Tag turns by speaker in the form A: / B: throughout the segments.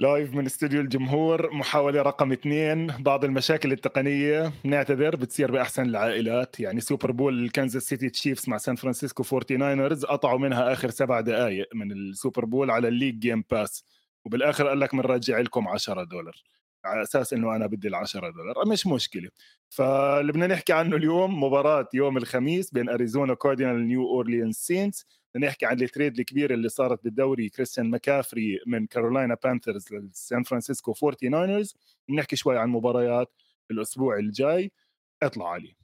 A: live من استوديو الجمهور محاولة رقم اثنين بعض المشاكل التقنية. نعتذر بتصير بأحسن العائلات. يعني Super Bowl كانزاس سيتي تشيفز مع سان فرانسيسكو 49رز قطعوا منها آخر سبع دقائق من ال Super Bowl على ال League Game Pass وبالآخر قال لك بنرجع لكم 10 دولار. على أساس إنه أنا بدي ال 10 دولار. مش مشكلة. فاللي بدنا نحكي عنه اليوم مباراة يوم الخميس بين اريزونا كاردينال نيو اورليانز سينتس نحكي عن ال trade الكبيره اللي صارت بالدوري كريستيان ماكافري من كارولاينا بانثرز لسان فرانسيسكو 49رز بنحكي شوي عن مباريات الأسبوع الجاي. اطلع علي.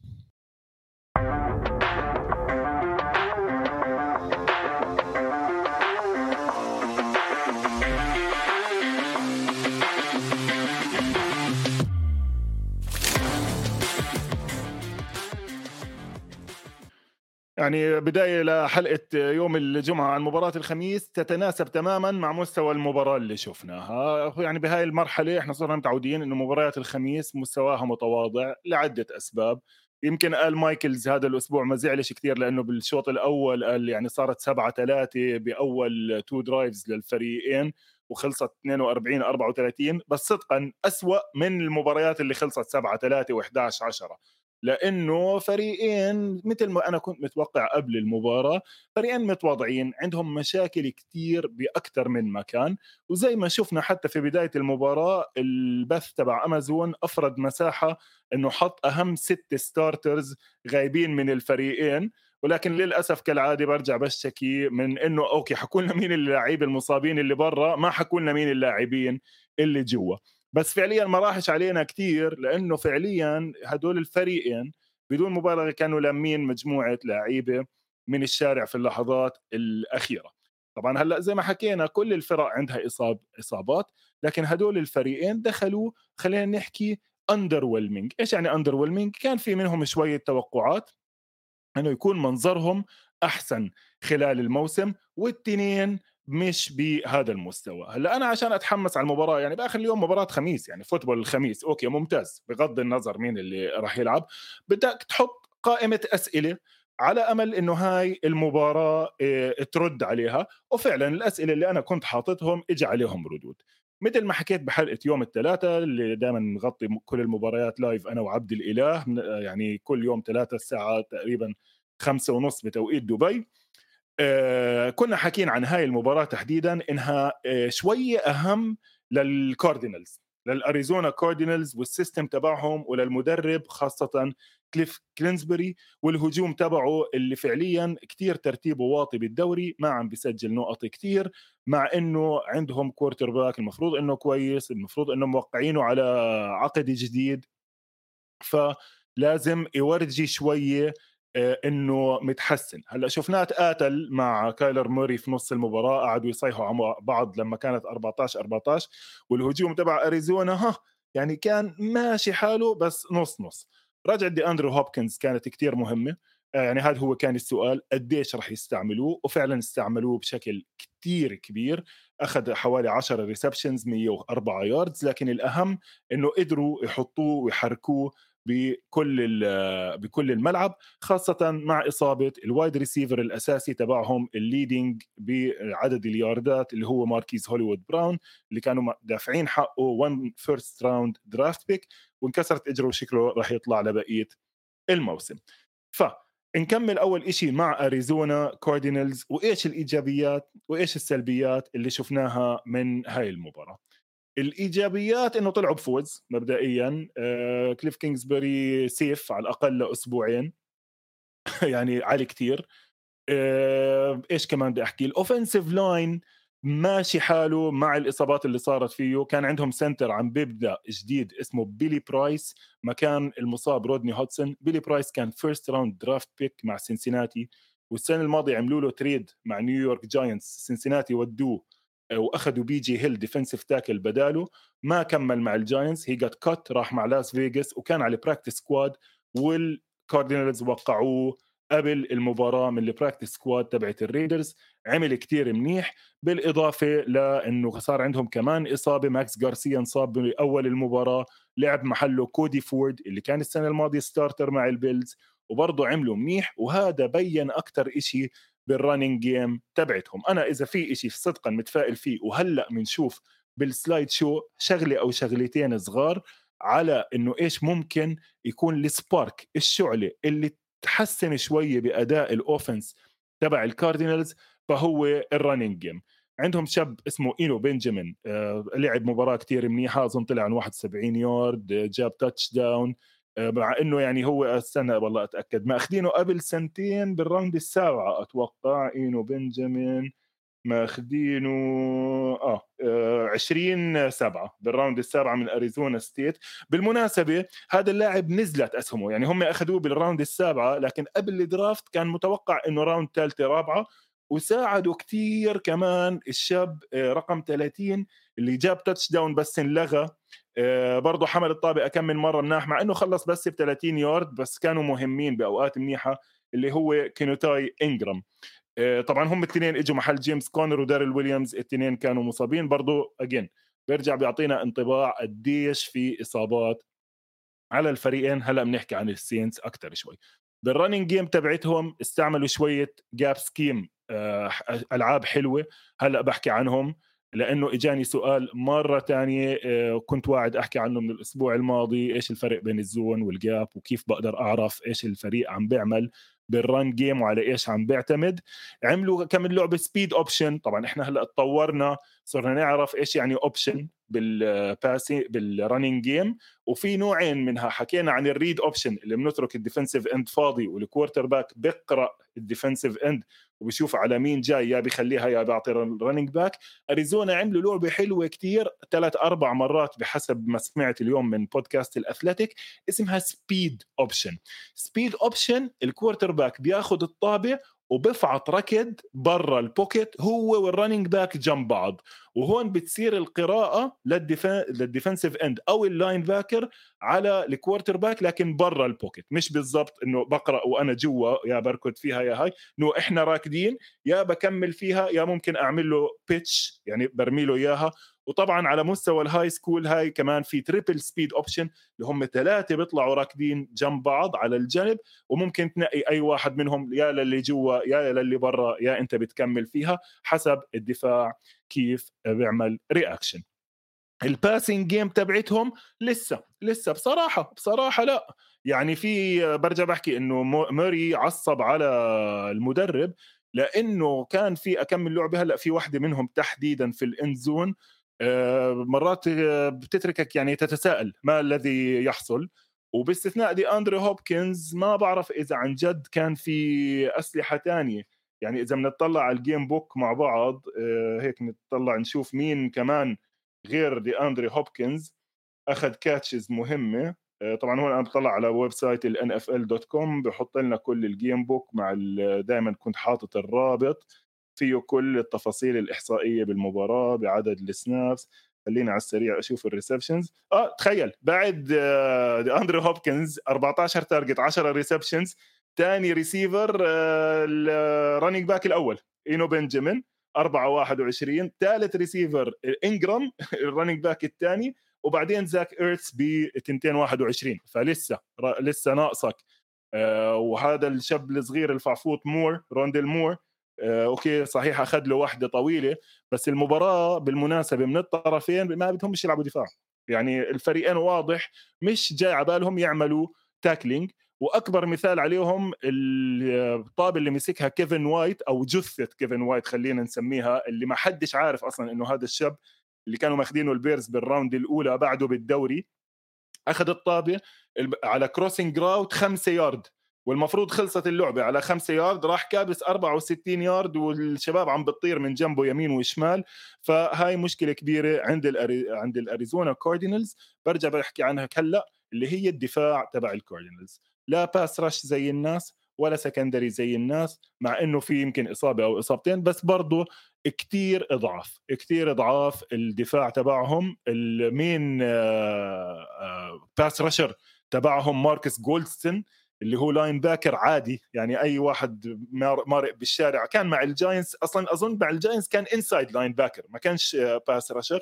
A: يعني بداية لحلقة يوم الجمعة عن مباراة الخميس تتناسب تماما مع مستوى المباراة اللي شفناها. يعني بهاي المرحلة إحنا صرنا متعودين إنه مباريات الخميس مستواها متواضع لعدة أسباب. يمكن آل مايكلز هذا الأسبوع ما زعلش كثير لأنه بالشوط الأول قال يعني صارت 7 3 بأول two drives للفريقين وخلصت 42 34 بس صدقا أسوأ من المباريات اللي خلصت 7 3 و11 10 لأنه فريقين مثل ما أنا كنت متوقع قبل المباراة فريقين متواضعين عندهم مشاكل كثير باكثر من مكان. وزي ما شفنا حتى في بداية المباراة البث تبع امازون أفرد مساحة إنه حط أهم ست starters غايبين من الفريقين. ولكن للأسف كالعادة برجع بشتكي من إنه أوكي حكوا لنا مين اللاعبين المصابين اللي برا ما حكوا لنا مين اللاعبين اللي جوا. بس فعليا ما راحش علينا كثير لأنه فعليا هدول الفريقين بدون مبالغة كانوا لامين مجموعة لعيبة من الشارع في اللحظات الأخيرة. طبعا هلأ زي ما حكينا كل الفرق عندها اصاب إصابات لكن هدول الفريقين دخلوا خلينا نحكي under إيش يعني under كان في منهم شوية توقعات إنه يكون منظرهم أحسن خلال الموسم والتنين مش بهذا المستوى. هلأ أنا عشان أتحمس على المباراة يعني بآخر اليوم مباراة خميس يعني football الخميس. أوكي ممتاز. بغض النظر مين اللي راح يلعب. بدك تحط قائمة أسئلة على أمل إنه هاي المباراة آه ترد عليها. وفعلا الأسئلة اللي أنا كنت حاططهم اجى عليهم ردود. مثل ما حكيت بحلقة يوم الثلاثاء اللي دائما نغطي كل المباريات live أنا وعبد الإله. يعني كل يوم ثلاثة ساعات تقريبا خمسة ونص بتوقيت دبي. آه كنا حاكين عن هاي المباراة تحديدا إنها آه شوية أهم للكاردينالز للأريزونا كاردينالز وال system تبعهم وللمدرب خاصة كليف كينجزبري والهجوم تبعه اللي فعليا كتير ترتيبه واطي بالدوري ما عم بيسجل نقط كتير مع إنه عندهم quarterback المفروض إنه كويس المفروض انه موقعينه على عقد جديد. فلازم يورجي شوية آه، إنه متحسن. هلأ شفناه تقاتل مع كايلر موراي في نص المباراة قعدوا يصيحوا على بعض لما كانت 14 14 والهجوم تبع أريزونا ها يعني كان ماشي حاله بس نص نص. رجعت دي أندري هوبكنز كانت كتير مهمة. آه، يعني هذا هو كان السؤال قديش راح يستعملوه؟ وفعلا استعملوه بشكل كتير كبير. أخذ حوالي 10 receptions 104 yards لكن الأهم إنه قدروا يحطوه ويحركوه بكل بكل الملعب خاصة مع إصابة ال wide receiver الأساسي تبعهم ال leading بعدد الياردات اللي هو ماركيز هوليوود براون اللي كانوا دافعين حقه 1 first round draft pick وانكسرت إجره وشكله راح يطلع لبقية الموسم. ف نكمل أول إشي مع أريزونا كاردينالز وإيش الإيجابيات وإيش السلبيات اللي شفناها من هاي المباراة؟ الإيجابيات إنه طلعوا بفوز مبدئيا آه كليف كينجزبري safe على الأقل لاسبوعين يعني عالي كتير. آه إيش كمان بدي أحكي؟ ال offensive line ماشي حاله مع الإصابات اللي صارت فيه. كان عندهم center عم بيبدأ جديد اسمه بيلي برايس مكان المصاب رودني هودسون. بيلي برايس كان first round draft pick مع سنسيناتي والسنة الماضية عملوا له trade مع نيويورك جاينتس سنسيناتي ودوه وأخذوا بي جي هيل defensive tackle بداله ما كمل مع الجاينتس he got cut راح مع لاس فيغاس وكان على practice squad والكاردينالز وقعوه قبل المباراة من ال practice squad تبعت الريدرز عمل كتير منيح بالإضافة لأنه صار عندهم كمان إصابة ماكس غارسيا انصاب بأول المباراة لعب محله كودي فورد اللي كان السنة الماضية starter مع البيلز وبرضه عملوا منيح وهذا بين أكثر شيء بال running game تبعتهم. أنا إذا في إشي صدقا متفائل فيه وهلأ بنشوف بال slide شو شغلة أو شغلتين صغار على إنه إيش ممكن يكون ال spark الشعلة اللي تحسن شوية بأداء ال offense تبع الكاردينالز فهو ال running game عندهم شاب اسمه إينو بنجامين آه لعب مباراة كتير منيحة أظن طلع عن 71 يارد جاب touchdown مع إنه يعني هو استنى والله أتأكد مأخذينه قبل سنتين بال round السابعة أتوقع إينو بنجامين. مأخذينه آه 20 آه، 7 بال round السابعة من أريزونا ستيت. بالمناسبة هذا اللاعب نزلت أسهمه يعني هم أخذوه بال round السابعة لكن قبل ال draft كان متوقع إنه round ثالثة رابعة وساعدوا كثير كمان الشاب آه، رقم 30 اللي جاب touchdown بس انلغى. آه، برضه حمل الطابه كم من مرة مناح مع إنه خلص بس ب 30 يارد بس كانوا مهمين بأوقات منيحة اللي هو كينوتاي إنجرام. آه، طبعا هم الاثنين إجوا محل جيمس كونر وداريل ويليامز الاثنين كانوا مصابين. برضه again بيرجع بيعطينا انطباع قديش في إصابات على الفريقين. هلأ بنحكي عن السينس أكثر شوي. بال running game تبعتهم استعملوا شوية gap scheme آه، ألعاب حلوة. هلأ بحكي عنهم. لأنه إجاني سؤال مرة ثانية آه، كنت واعد أحكي عنه من الأسبوع الماضي إيش الفرق بين ال zone وال gap؟ وكيف بقدر أعرف إيش الفريق عم بيعمل بال run game وعلى إيش عم بيعتمد؟ عملوا كم لعبة speed option طبعا إحنا هلأ تطورنا صرنا نعرف إيش يعني option بال pass بال running game وفي نوعين منها. حكينا عن ال read option اللي بنترك ال defensive end فاضي وال quarterback بيقرأ ال defensive end وبيشوف على مين جاي يا بيخليها يا بيعطي ال running back أريزونا عملوا لعبة حلوة كتير ثلاث أربع مرات بحسب ما سمعت اليوم من بودكاست الاثليتيك اسمها speed option speed option ال quarterback بياخذ الطابه وبفعط ركض برا ال pocket هو وال running back جنب بعض. وهون بتصير القراءة لل defensive end أو ال linebacker على ال quarterback لكن برا ال pocket مش بالضبط إنه بقرأ وأنا جوا يا بركض فيها يا هاي. إنه إحنا راكضين يا بكمل فيها يا ممكن أعمل له pitch يعني برمي له إياها. وطبعا على مستوى ال high school هاي كمان في triple speed option اللي هم ثلاثة بيطلعوا راكضين جنب بعض على الجنب وممكن تنقي أي واحد منهم يا للي جوا يا للي برا يا أنت بتكمل فيها حسب الدفاع كيف بيعمل reaction ال passing game تبعتهم لسه لسه بصراحة بصراحة لا. يعني في برجع بحكي إنه موري عصب على المدرب لأنه كان في أكم لعبة هلأ في واحدة منهم تحديدا في ال end zone مرات آه، بتتركك يعني تتساءل ما الذي يحصل. وباستثناء دي اندري هوبكنز ما بعرف إذا عن جد كان في أسلحة ثانية يعني إذا بنطلع على ال game book مع بعض آه، هيك نطلع نشوف مين كمان غير دي اندري هوبكنز. أخذ catches مهمة. طبعا هون أنا بطلع على website ال NFL dot com بحط لنا كل ال game book مع دائما كنت حاطط الرابط. فيه كل التفاصيل الإحصائية بالمباراة بعدد ال snaps. خليني على السريع أشوف ال receptions آه تخيل بعد آه اندرو هوبكنز 14 target 10 receptions ثاني ريسيفر آه ال running back الأول إينو بنجامين 4 21 ثالث ريسيفر إنجرام ال running back الثاني وبعدين زاك إيرتس ب 221 فلسه لسه ناقصك. آه وهذا الشاب الصغير الفعفوط مور روندل مور آه، okay صحيح أخذ له واحدة طويلة بس المباراة بالمناسبة من الطرفين ما بدهمش يلعبوا دفاع. يعني الفريقين واضح مش جاي على بالهم يعملوا tackling وأكبر مثال عليهم الطابة اللي مسكها كيفن وايت أو جثة كيفن وايت خلينا نسميها اللي ما حدش عارف أصلا إنه هذا الشاب اللي كانوا ماخذينه البيرز بال round الأولى بعده بالدوري أخذ الطابة على crossing route خمسة يارد والمفروض خلصت اللعبة على خمسة يارد راح كابس 64 يارد والشباب عم بتطير من جنبه يمين وشمال. فهاي مشكلة كبيرة عند الأري... عند الأريزونا كاردينالز. برجع بحكي عنها هلأ اللي هي الدفاع تبع الكاردينالز. لا pass rush زي الناس ولا secondary زي الناس مع إنه في يمكن إصابة أو إصابتين بس برضه كتير ضعاف كتير ضعاف الدفاع تبعهم. ال main pass rusher تبعهم ماركس جولدستون اللي هو linebacker عادي يعني أي واحد مارق بالشارع. كان مع الجاينتس أصلا أظن مع الجاينتس كان inside linebacker ما كانش pass rusher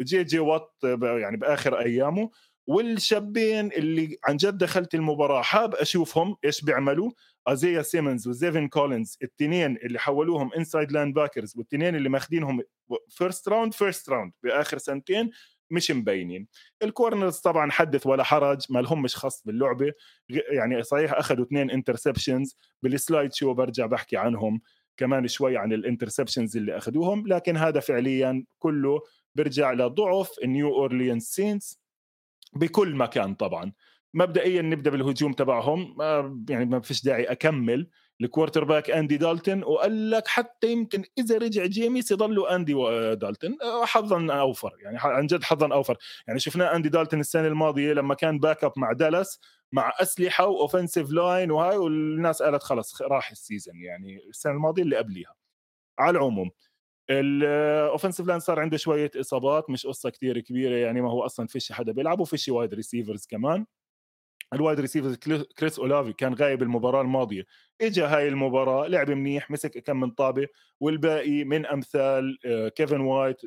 A: جي جي وات يعني بآخر أيامه. والشابين اللي عن جد دخلت المباراة حاب أشوفهم إيش بيعملوا. ازيا سيمنز وزيفن كولينز التنين اللي حولوهم inside linebackers والتنين اللي ماخذينهم first round first round بآخر سنتين. مش مبينين. ال corners طبعا حدث ولا حرج ما لهمش خص باللعبة. يعني صحيح أخذوا اثنين interceptions بال slide show برجع بحكي عنهم كمان شوي عن ال interceptions اللي أخذوهم لكن هذا فعليا كله برجع لضعف نيو اورليانز سينس بكل مكان طبعا. مبدئيا نبدأ بالهجوم تبعهم يعني ما فيش داعي أكمل. ال quarterback أندي دالتون وقال لك حتى يمكن إذا رجع جيميس يضلوا أندي دالتون آه، حظا أوفر يعني عن جد حظا أوفر. يعني شفناه أندي دالتون السنة الماضية لما كان backup مع دالاس مع أسلحة و offensive line وهاي والناس قالت خلص راح ال season يعني السنة الماضية اللي قبليها. على العموم ال offensive line صار عنده شوية إصابات مش قصة كثير كبيرة يعني ما هو أصلا فيش حدا بيلعب وفيش wide receivers كمان. ال wide receivers كريس اولافي كان غايب المباراة الماضية. اجى هاي المباراة لعب منيح مسك كم من طابة والباقي من أمثال آه، كيفن وايت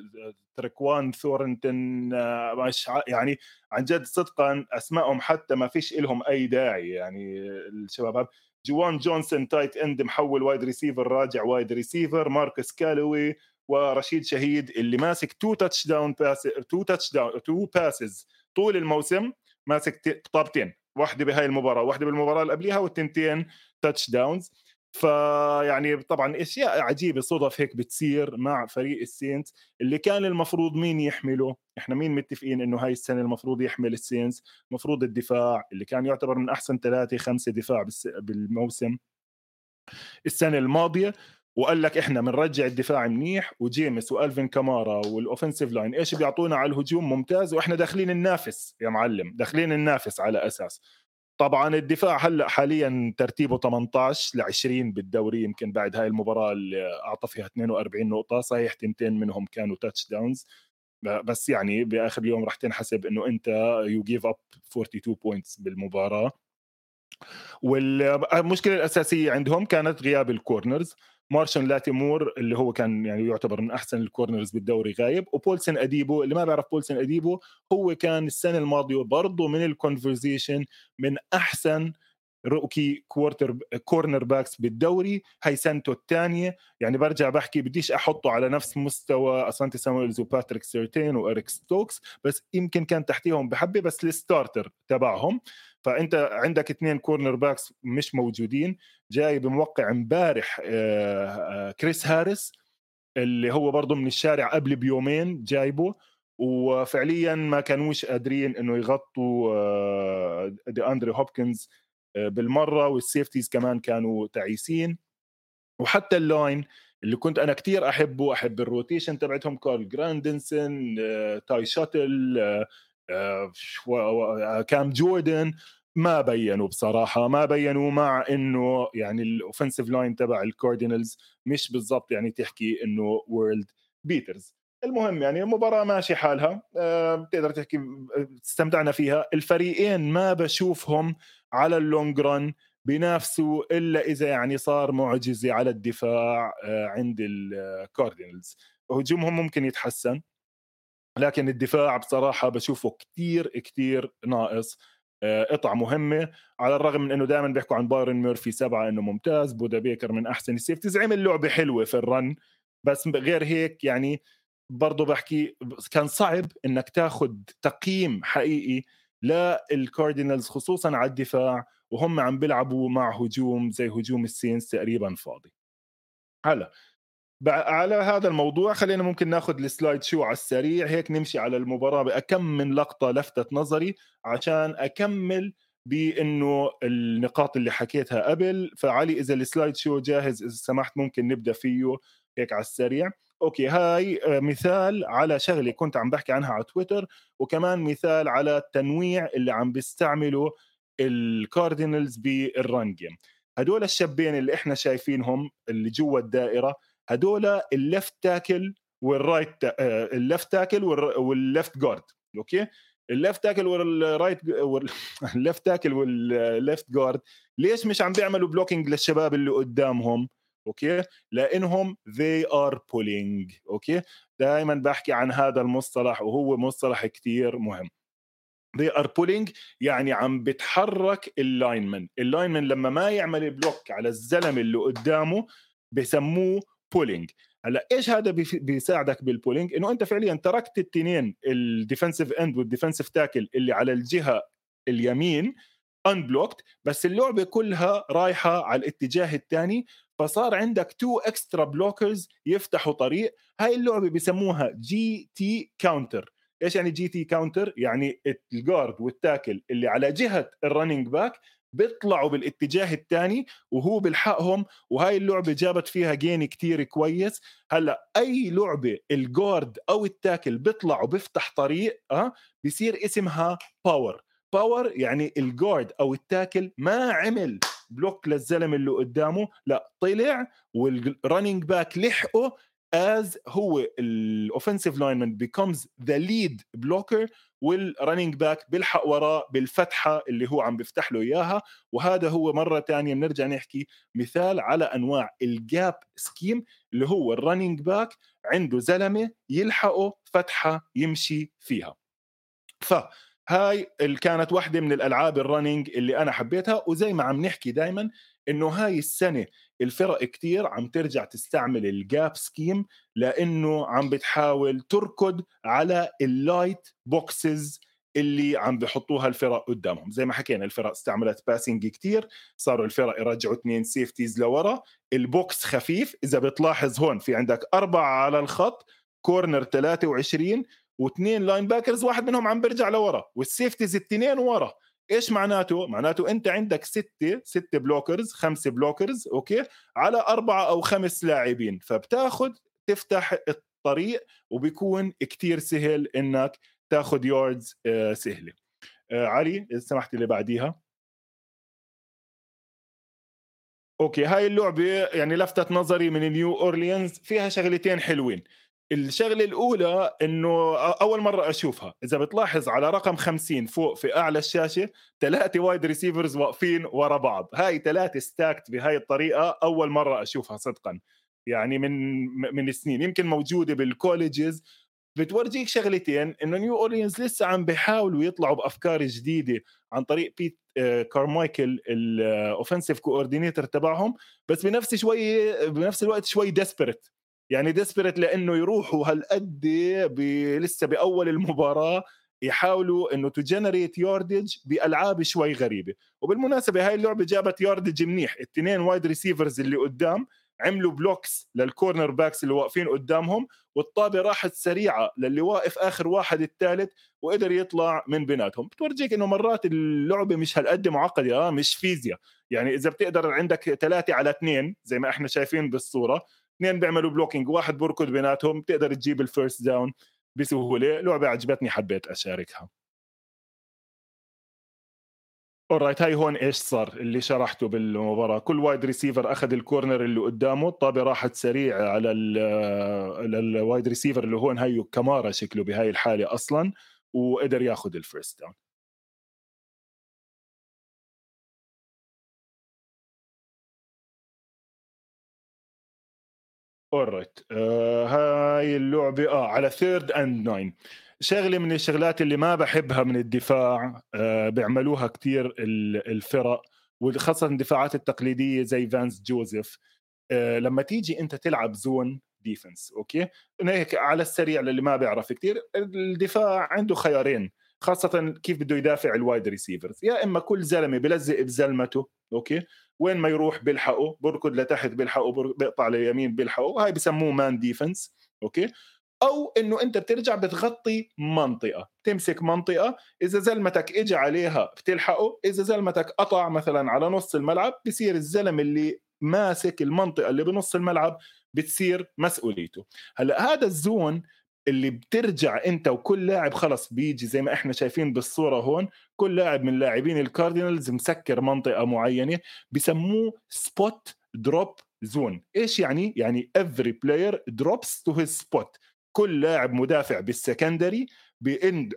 A: تركوان ثورنتن آه، مش يعني عن جد صدقا أسمائهم حتى ما فيش لهم أي داعي. يعني الشباب جوان جونسون tight end محول wide receiver راجع wide receiver ماركس كالوي ورشيد شهيد اللي ماسك two touchdown pass two touchdown two passes طول الموسم ماسك طابتين. واحدة بهاي المباراة واحدة بالمباراة اللي قبليها والتنتين touchdowns فيعني طبعا أشياء عجيبة صدف هيك بتصير مع فريق ال Saints اللي كان المفروض مين يحمله؟ إحنا مين متفقين إنه هاي السنة المفروض يحمل ال Saints المفروض الدفاع اللي كان يعتبر من أحسن ثلاثة خمسة دفاع بالموسم. السنة الماضية وقال لك إحنا بنرجع الدفاع منيح وجيمس وألفين كامارا وال offensive line إيش بيعطونا على الهجوم ممتاز وإحنا داخلين ننافس يا معلم داخلين ننافس على أساس. طبعا الدفاع هلأ حاليا ترتيبه 18 ل 20 بالدوري يمكن بعد هاي المباراة اللي أعطى فيها 42 نقطة صحيح تنتين منهم كانوا touchdowns بس يعني بآخر اليوم راح تنحسب إنه أنت you give up 42 points بالمباراة. والمشكلة الأساسية عندهم كانت غياب ال corners مارشون لاتيمور اللي هو كان يعني يعتبر من أحسن ال corners بالدوري غايب وبولسن أديبو اللي ما بيعرف بولسن أديبو هو كان السنة الماضية برضه من ال conversation من أحسن rookie quarter cornerbacks بالدوري هي سنته الثانية. يعني برجع بحكي بديش أحطه على نفس مستوى أسانتي سامويلز وباتريك سيرتين وإريك ستوكس بس يمكن كان تحتيهم بحبة بس ال starter تبعهم. فأنت عندك اثنين cornerbacks مش موجودين. جاي بموقع امبارح آه، آه، كريس هاريس اللي هو برضه من الشارع قبل بيومين جايبه. وفعليا ما كانوش قادرين إنه يغطوا آه، دي أندري هوبكنز بالمرة وال safeties كمان كانوا تعيسين. وحتى ال line اللي كنت أنا كثير أحبه أحب ال rotation تبعتهم كارل جراندرسون شاي تاتل كام جوردن ما بينوا بصراحة ما بينوا مع إنه يعني ال offensive line تبع ال Cardinals مش بالضبط يعني تحكي إنه world beaters المهم يعني المباراة ماشي حالها أه بتقدر تحكي استمتعنا فيها. الفريقين ما بشوفهم على ال long run بينافسوا إلا إذا يعني صار معجزة على الدفاع أه عند ال Cardinals هجومهم ممكن يتحسن لكن الدفاع بصراحة بشوفه كتير كتير ناقص آه، قطع مهمة على الرغم من إنه دائما بيحكوا عن بايرن ميرفي سبعة إنه ممتاز بودا بيكر من أحسن ال safeties. عمل لعبه حلوة في ال run بس غير هيك يعني برضه بحكي كان صعب إنك تاخذ تقييم حقيقي لل Cardinals خصوصا على الدفاع وهم عم بيلعبوا مع هجوم زي هجوم ال Saints تقريبا فاضي. هلا على هذا الموضوع خلينا ممكن ناخذ ال slideshow على السريع هيك نمشي على المباراة بأكم من لقطة لفتت نظري عشان أكمل بإنه النقاط اللي حكيتها قبل. فعلي إذا ال slideshow جاهز إذا سمحت ممكن نبدأ فيه هيك على السريع. okay هاي آه، مثال على شغلة كنت عم بحكي عنها على تويتر وكمان مثال على التنويع اللي عم بيستعمله ال Cardinals بال run game هدول الشابين اللي إحنا شايفينهم اللي جوا الدائرة هدول ال left tackle وال right ال left tackle وال left guard okay؟ الليفت تاكل والرايت الليفت تاكل والليفت جارد ليش مش عم بيعملوا blocking للشباب اللي قدامهم؟ okay؟ لإنهم they are pulling okay؟ دائما بحكي عن هذا المصطلح وهو مصطلح كثير مهم. they are pulling يعني عم بتحرك ال linemen ال linemen لما ما يعمل block على الزلمة اللي قدامه بسموه pulling هلأ إيش هذا بيساعدك بال pulling إنه أنت فعليا تركت التنين ال defensive end وال defensive tackle اللي على الجهة اليمين unblocked بس اللعبة كلها رايحة على الاتجاه الثاني فصار عندك two extra blockers يفتحوا طريق. هاي اللعبة بسموها GT counter إيش يعني GT counter يعني ال guard وال tackle اللي على جهة ال running back بيطلعوا بالاتجاه الثاني وهو بيلحقهم وهاي اللعبة جابت فيها gain كتير كويس. هلأ أي لعبة ال guard أو ال tackle بيطلع وبيفتح طريق آه بيصير اسمها power power يعني ال guard أو ال tackle ما عمل block للزلمة اللي قدامه لا طلع وال running back لحقه as هو ال offensive lineman becomes the lead blocker وال running back بيلحق وراه بالفتحة اللي هو عم بيفتح له إياها. وهذا هو مرة ثانية بنرجع نحكي مثال على أنواع ال gap scheme اللي هو ال running back عنده زلمة يلحقه فتحة يمشي فيها. ف هاي كانت واحدة من الألعاب ال running اللي أنا حبيتها وزي ما عم نحكي دايما إنه هاي السنة الفرق كتير عم ترجع تستعمل ال gap scheme لأنه عم بتحاول تركض على ال light boxes اللي عم بحطوها الفرق قدامهم. زي ما حكينا الفرق استعملت passing كتير صاروا الفرق يرجعوا اثنين safeties لورا ال box خفيف. إذا بتلاحظ هون في عندك أربعة على الخط corner 23 واثنين linebackers واحد منهم عم بيرجع لورا وال safeties الاثنين ورا. إيش معناته؟ معناته أنت عندك ستة ستة blockers خمسة blockers okay؟ على أربعة أو خمس لاعبين. فبتاخذ تفتح الطريق وبيكون كتير سهل إنك تاخذ yards آه سهلة. آه علي إذا سمحت اللي بعديها. okay هاي اللعبة يعني لفتت نظري من نيو اورليانز فيها شغلتين حلوين. الشغلة الأولى إنه أول مرة أشوفها. إذا بتلاحظ على رقم 50 فوق في أعلى الشاشة ثلاثة wide receivers واقفين ورا بعض. هاي ثلاثة stacked بهاي الطريقة أول مرة أشوفها صدقا. يعني من من سنين. يمكن موجودة بال colleges بتورجيك شغلتين إنه نيو اورلينز لسه عم بيحاولوا يطلعوا بأفكار جديدة عن طريق بيت كارمايكل ال offensive coordinator تبعهم. بس بنفس شوي بنفس الوقت شوي desperate يعني desperate لأنه يروحوا هالقد لسه بأول المباراة يحاولوا إنه ت generate yardage بألعاب شوي غريبة. وبالمناسبة هاي اللعبة جابت yardage منيح. الاثنين wide receivers اللي قدام عملوا blocks لل corner backs اللي واقفين قدامهم والطابة راحت سريعة للي واقف آخر واحد الثالث وقدر يطلع من بيناتهم بتورجيك إنه مرات اللعبة مش هالقد معقدة آه مش فيزياء. يعني إذا بتقدر عندك ثلاثة على اثنين زي ما إحنا شايفين بالصورة اثنين بيعملوا blocking واحد بركض بيناتهم بتقدر تجيب ال first down بسهولة. لعبة عجبتني حبيت أشاركها. alright هاي هون إيش صار؟ اللي شرحته بالمباراة. كل wide receiver أخذ ال corner اللي قدامه الطابة راحت سريع على ال wide receiver اللي هون. هيو كمارا شكله بهاي الحالة أصلا وقدر ياخذ ال first down alright آه هاي اللعبة. آه على third and nine شغلة من الشغلات اللي ما بحبها من الدفاع آه بيعملوها كثير الفرق وخاصة الدفاعات التقليدية زي فانس جوزيف. آه لما تيجي أنت تلعب zone defense okay؟ هيك على السريع للي ما بيعرف كثير الدفاع عنده خيارين. خاصة كيف بده يدافع ال wide receivers يا إما كل زلمة بلزق بزلمته okay؟ وين ما يروح بيلحقه بركض لتحت بيلحقه بيقطع ليمين بيلحقه. هاي بسموه man defense okay؟ أو إنه أنت بترجع بتغطي منطقة. تمسك منطقة إذا زلمتك اجى عليها بتلحقه إذا زلمتك قطع مثلا على نص الملعب بصير الزلم اللي ماسك المنطقة اللي بنص الملعب بتصير مسؤوليته. هلأ هذا ال zone اللي بترجع انت وكل لاعب خلص بيجي زي ما إحنا شايفين بالصورة هون كل لاعب من لاعبين الكاردينالز مسكر منطقة معينة بسموه spot drop zone إيش يعني؟ يعني every player drops to his spot. كل لاعب مدافع بال secondary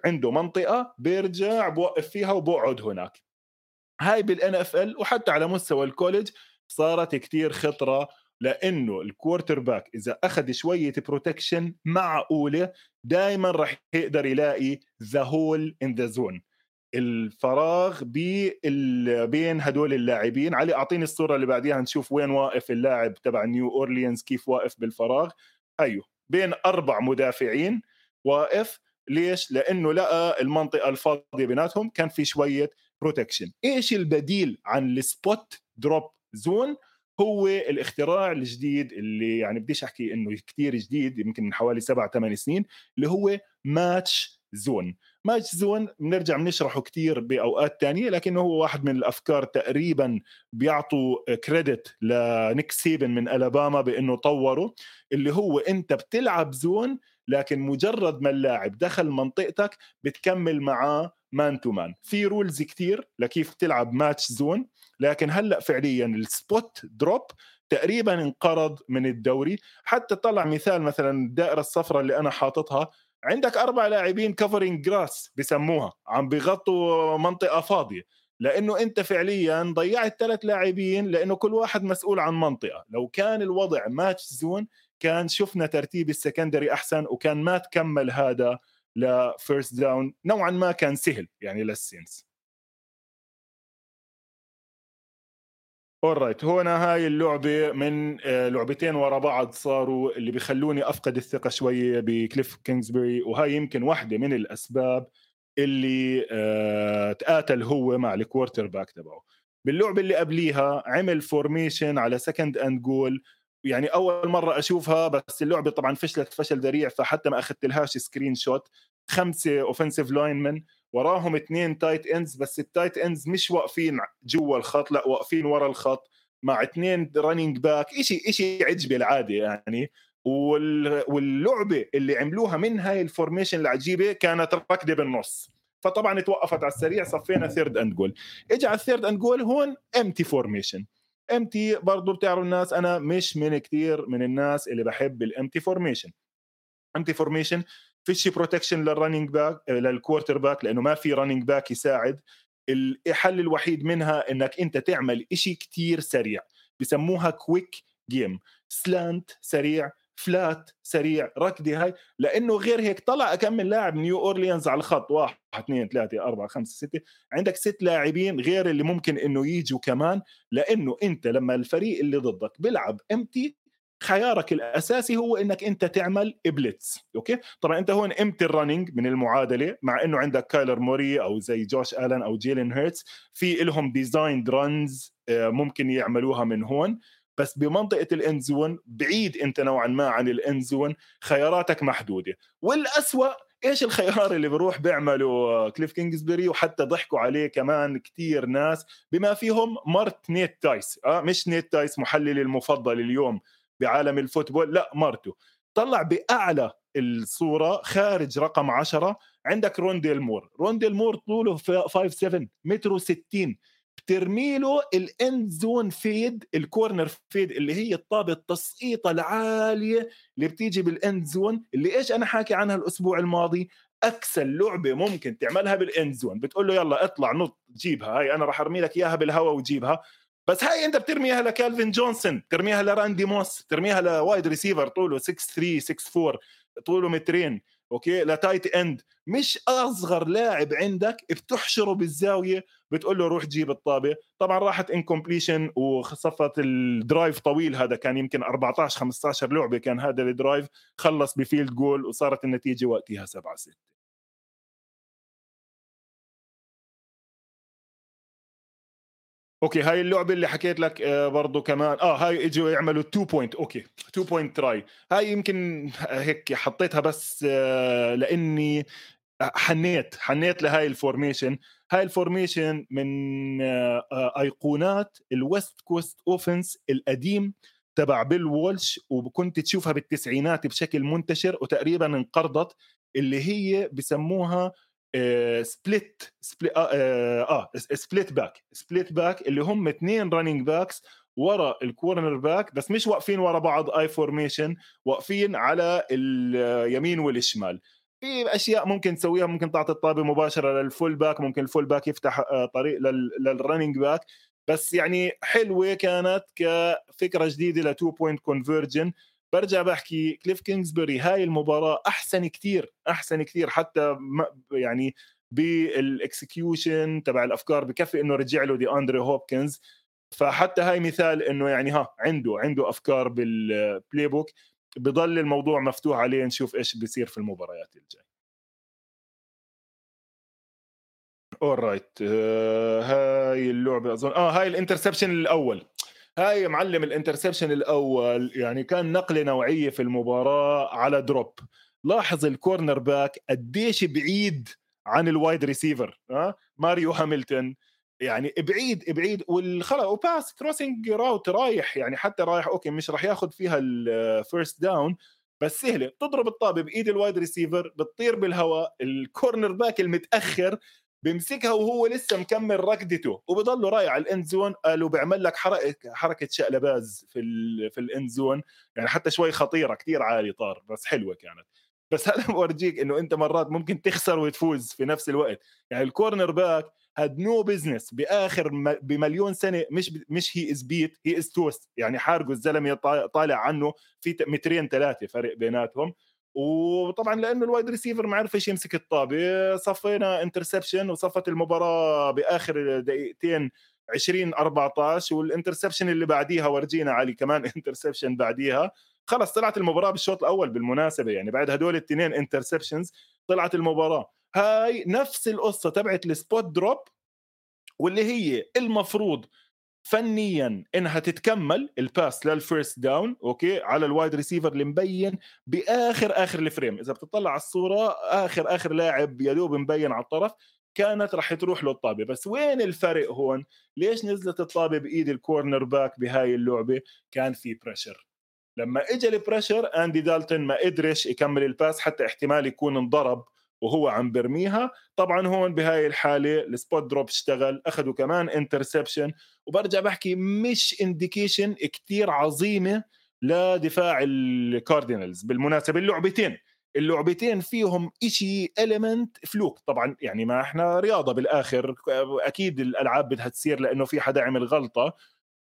A: عنده منطقة بيرجع بوقف فيها وبقعد هناك. هاي بال NFL وحتى على مستوى ال college صارت كتير خطرة لأنه ال quarterback إذا أخذ شوية protection معقوله دائما راح يقدر يلاقي the hole in the zone الفراغ بين هدول اللاعبين. علي أعطيني الصورة اللي بعديها نشوف وين واقف اللاعب تبع نيو اورليانز كيف واقف بالفراغ. أيوه بين أربع مدافعين واقف. ليش؟ لأنه لقى المنطقة الفاضية بيناتهم كان في شوية protection إيش البديل عن ال spot drop zone هو الاختراع الجديد اللي يعني بديش أحكي إنه كثير جديد يمكن من حوالي سبع ثمان سنين اللي هو match zone. match zone بنرجع بنشرحه كثير بأوقات تانية لكنه هو واحد من الأفكار تقريبا بيعطوا credit لنيك سيبن من ألاباما بإنه طوره اللي هو أنت بتلعب zone لكن مجرد ما اللاعب دخل منطقتك بتكمل معاه man to man في rules كثير لكيف تلعب match zone. لكن هلأ فعليا ال spot drop تقريبا انقرض من الدوري. حتى طلع مثال مثلا الدائره الصفراء اللي أنا حاططها. عندك أربع لاعبين covering grass بسموها عم بيغطوا منطقة فاضية. لأنه أنت فعليا ضيعت ثلاث لاعبين لأنه كل واحد مسؤول عن منطقة. لو كان الوضع match zone كان شفنا ترتيب ال secondary أحسن وكان ما تكمل هذا ل first down نوعا ما كان سهل يعني لل Saints alright هنا هاي اللعبة من آه، لعبتين ورا بعض صاروا اللي بيخلوني أفقد الثقة شوية بكليف كينجزبري وهاي يمكن واحدة من الأسباب اللي آه تقاتل هو مع ال quarterback تبعه. باللعبة اللي قبليها عمل formation على second and goal يعني أول مرة أشوفها بس اللعبة طبعا فشلت فشل ذريع فحتى ما أخذت لهاش screenshot خمسة offensive linemen وراهم اثنين tight ends بس ال tight ends مش واقفين جوا الخط لا واقفين ورا الخط مع اثنين running back شيء شيء عجبه العادة يعني. واللعبة اللي عملوها من هاي ال formation العجيبة كانت ركضة بالنص. فطبعا توقفت على السريع صفينا third and goal اجى على ال third and goal هون empty formation empty برضه بتعرفوا الناس أنا مش من كثير من الناس اللي بحب ال empty formation empty formation فيش protection لل running back لل quarterback لأنه ما في running back يساعد. الحل الوحيد منها إنك أنت تعمل إشي كتير سريع. بسموها quick game slant سريع flat سريع ركضة هاي. لأنه غير هيك طلع كم لاعب نيو اورليانز على الخط. واحد اثنين ثلاثة أربعة خمسة ستة. عندك ست لاعبين غير اللي ممكن إنه يجوا كمان. لأنه أنت لما الفريق اللي ضدك بيلعب empty خيارك الأساسي هو إنك أنت تعمل blitz okay؟ طبعا أنت هون empty ال running من المعادلة مع إنه عندك كايلر موري أو زي جوش آلن أو جيلين هيرتس في لهم designed runs ممكن يعملوها من هون. بس بمنطقة ال end zone بعيد أنت نوعا ما عن ال end zone خياراتك محدودة. والأسوأ إيش الخيار اللي بروح بيعمله كليف كينجزبري وحتى ضحكوا عليه كمان كتير ناس بما فيهم مرت نيت تايس آه مش نيت تايس محللي المفضل اليوم. بعالم ال football لا مرته طلع بأعلى الصورة خارج رقم 10 عندك رونديل مور. رونديل مور طوله 5 7 متر و60 بترمي له ال end zone fade ال corner fade اللي هي الطابة التسقيطة العالية اللي بتيجي بال end zone اللي إيش أنا حاكي عنها الأسبوع الماضي؟ أكسل لعبة ممكن تعملها بال end zone بتقول له يلا اطلع نط جيبها هاي أنا راح أرمي لك إياها بالهواء وجيبها. بس هاي انت بترميها لكالفين جونسون ترميها لراندي موس ترميها ل wide receiver طوله 6 3 6 4 طوله مترين okay؟ ل tight end. مش أصغر لاعب عندك بتحشره بالزاوية بتقول له روح جيب الطابة. طبعا راحت incompletion وصفت ال drive طويل هذا كان يمكن 14 15 لعبة كان هذا ال drive خلص ب field goal وصارت النتيجة وقتها 7 6 okay هاي اللعبة اللي حكيت لك آه، برضه كمان. آه هاي إجوا يعملوا 2 point okay 2 point try هاي يمكن هيك حطيتها بس آه، لإني حنيت حنيت لهاي ال formation هاي ال formation من آه، أيقونات ال West Coast offense القديم تبع بيل وولش وكنت تشوفها بالتسعينات بشكل منتشر وتقريبا انقرضت اللي هي بسموها split split آه split back split back اللي هم اثنين running backs ورا ال quarterback بس مش واقفين ورا بعض I formation واقفين على اليمين والشمال. في أشياء ممكن تسويها ممكن تعطي الطابة مباشرة لل fullback ممكن ال fullback يفتح آه، طريق لل running back بس يعني حلوة كانت كفكرة جديدة ل 2 point conversion برجع بحكي كليف كينجزبري هاي المباراة أحسن كثير أحسن كثير حتى يعني بال execution تبع الأفكار بكفي إنه رجع له دي اندري هوبكنز. فحتى هاي مثال إنه يعني ها عنده عنده أفكار بال playbook بضل الموضوع مفتوح عليه نشوف إيش بيصير في المباريات الجاي alright آه هاي اللعبة أظن آه هاي ال interception الأول. هاي معلم ال interception الأول يعني كان نقلة نوعية في المباراة على drop. لاحظ ال cornerback قديش بعيد عن ال wide receiver ها ماريو هاملتون. يعني بعيد بعيد والخلا و pass crossing route رايح يعني حتى رايح okay مش راح ياخذ فيها ال first down بس سهلة. بتضرب الطابة بإيد ال wide receiver بتطير بالهواء ال cornerback المتأخر بيمسكها وهو لسه مكمل ركضته وبضله رايح على ال end zone قالوا بيعمل لك حركة حركة شقلباز في ال في ال end zone يعني حتى شوي خطيرة كثير عالي طار بس حلوة كانت. بس هذا بورجيك إنه أنت مرات ممكن تخسر وتفوز في نفس الوقت. يعني ال cornerback had no business بآخر بمليون سنة مش مش he is beat he is toast يعني حارقه الزلمة طالع عنه في مترين ثلاثة فرق بيناتهم. وطبعا لأنه ال wide receiver ما عرفش يمسك الطابة صفينا interception وصفت المباراة بآخر دقيقتين 20 14 وال interception اللي بعديها ورجينا علي كمان interception بعديها. خلص طلعت المباراة بالشوط الأول بالمناسبة يعني بعد هدول الاثنين interceptions طلعت المباراة. هاي نفس القصة تبعت ال spot drop واللي هي المفروض فنيا إنها تتكمل ال pass لل first down okay؟ على ال wide receiver اللي مبين بآخر آخر ال frame إذا بتطلع على الصورة آخر آخر لاعب يا دوب مبين على الطرف كانت راح تروح له الطابه بس وين الفرق هون؟ ليش نزلت الطابة بإيد ال cornerback بهاي اللعبة؟ كان في pressure لما اجى ال pressure اندي دالتون ما قدرش يكمل ال pass حتى احتمال يكون انضرب. وهو عم برميها. طبعا هون بهاي الحالة ال spot drop اشتغل أخذوا كمان interception وبرجع بحكي مش indication كتير عظيمة لدفاع الكاردينالز بالمناسبة اللعبتين اللعبتين فيهم إشي element fluke طبعا يعني ما إحنا رياضة بالآخر أكيد الألعاب بدها تصير لأنه في حدا عمل غلطة.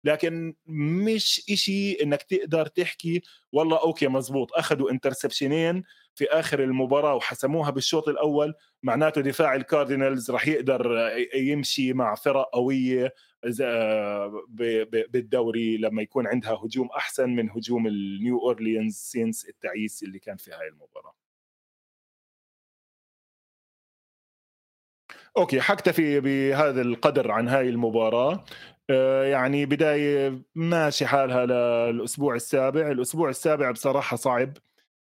A: لكن مش إشي إنك تقدر تحكي والله okay مزبوط أخذوا interception ين في آخر المباراة وحسموها بالشوط الأول معناته دفاع الكاردينالز راح يقدر يمشي مع فرق قوية بالدوري لما يكون عندها هجوم أحسن من هجوم النيو اورليانز سينتس التعيس اللي كان في هاي المباراة. Okay حكتفي بهذا القدر عن هاي المباراة. آه، يعني بداية ماشي حالها للأسبوع السابع. الأسبوع السابع بصراحة صعب.